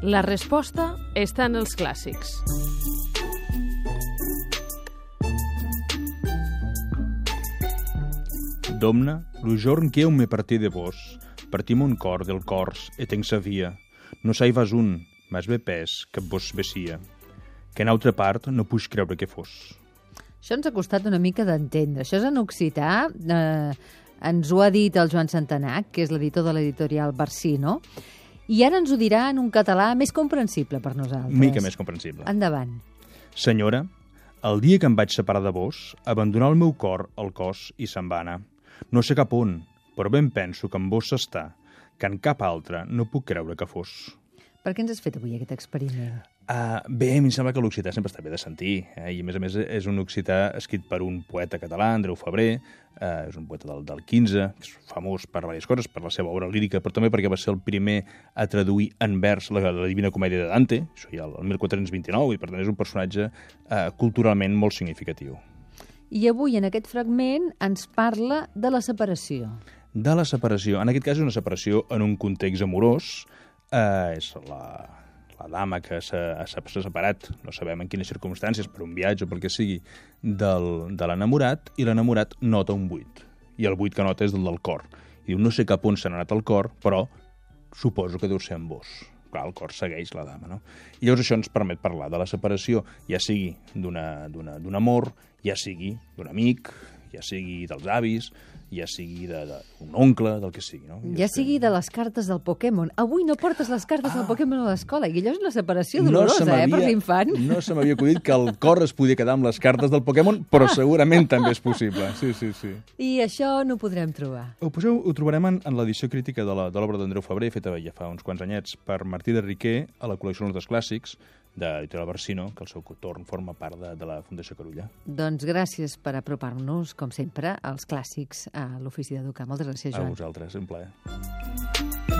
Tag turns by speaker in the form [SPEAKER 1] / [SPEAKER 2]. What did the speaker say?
[SPEAKER 1] La resposta està en els clàssics.
[SPEAKER 2] Domna, lo jorn que eu me partí de vos, partí mon cor del cors e tenc sabia. No saivas un, mas bé pes que vos vesia. Que en altra part no puix creure que fos.
[SPEAKER 3] Això ens ha costat una mica d'entendre. Això és en occità. Eh, ens ho ha dit el Joan Santanac, que és l'editor de l'editorial Barsino, i ara ens ho dirà en un català més comprensible per nosaltres.
[SPEAKER 2] Mica més comprensible.
[SPEAKER 3] Endavant.
[SPEAKER 2] Senyora, el dia que em vaig separar de vos, abandonar el meu cor, el cos i se'n va anar. No sé cap on, però ben penso que amb vos s'està, que en cap altre no puc creure que fos.
[SPEAKER 3] Per què ens has fet avui aquest experiment?
[SPEAKER 2] Uh, bé, a mi em sembla que l'occità sempre està bé de sentir, eh? i a més a més és un occità escrit per un poeta català, Andreu Febrer, uh, és un poeta del, del 15, que és famós per diverses coses, per la seva obra lírica, però també perquè va ser el primer a traduir en vers la, la Divina Comèdia de Dante, això ja el 1429, i per tant és un personatge uh, culturalment molt significatiu.
[SPEAKER 3] I avui, en aquest fragment, ens parla de la separació.
[SPEAKER 2] De la separació. En aquest cas és una separació en un context amorós, eh, és la, la dama que s'ha separat, no sabem en quines circumstàncies, per un viatge o pel que sigui, del, de l'enamorat, i l'enamorat nota un buit. I el buit que nota és el del cor. I diu, no sé cap on s'ha anat el cor, però suposo que deu ser amb vos. Clar, el cor segueix la dama, no? I llavors això ens permet parlar de la separació, ja sigui d'un amor, ja sigui d'un amic, ja sigui dels avis, ja sigui d'un oncle, del que sigui. No?
[SPEAKER 3] Ja sigui de les cartes del Pokémon. Avui no portes les cartes ah. del Pokémon a l'escola, i allò és una separació dolorosa, no eh, per l'infant.
[SPEAKER 2] No se m'havia acudit que el cor es podia quedar amb les cartes del Pokémon, però ah. segurament també és possible. Sí, sí, sí.
[SPEAKER 3] I això no ho podrem trobar.
[SPEAKER 2] Ho, poseu, ho trobarem en, en l'edició crítica de l'obra d'Andreu Febrer, feta ja fa uns quants anyets per Martí de Riquer, a la col·lecció dels Clàssics, d'Editorial Barsino, que al seu torn forma part de, de la Fundació Carulla.
[SPEAKER 3] Doncs gràcies per apropar-nos, com sempre, als clàssics a l'Ofici d'Educar. Moltes gràcies, Joan.
[SPEAKER 2] A vosaltres, un plaer.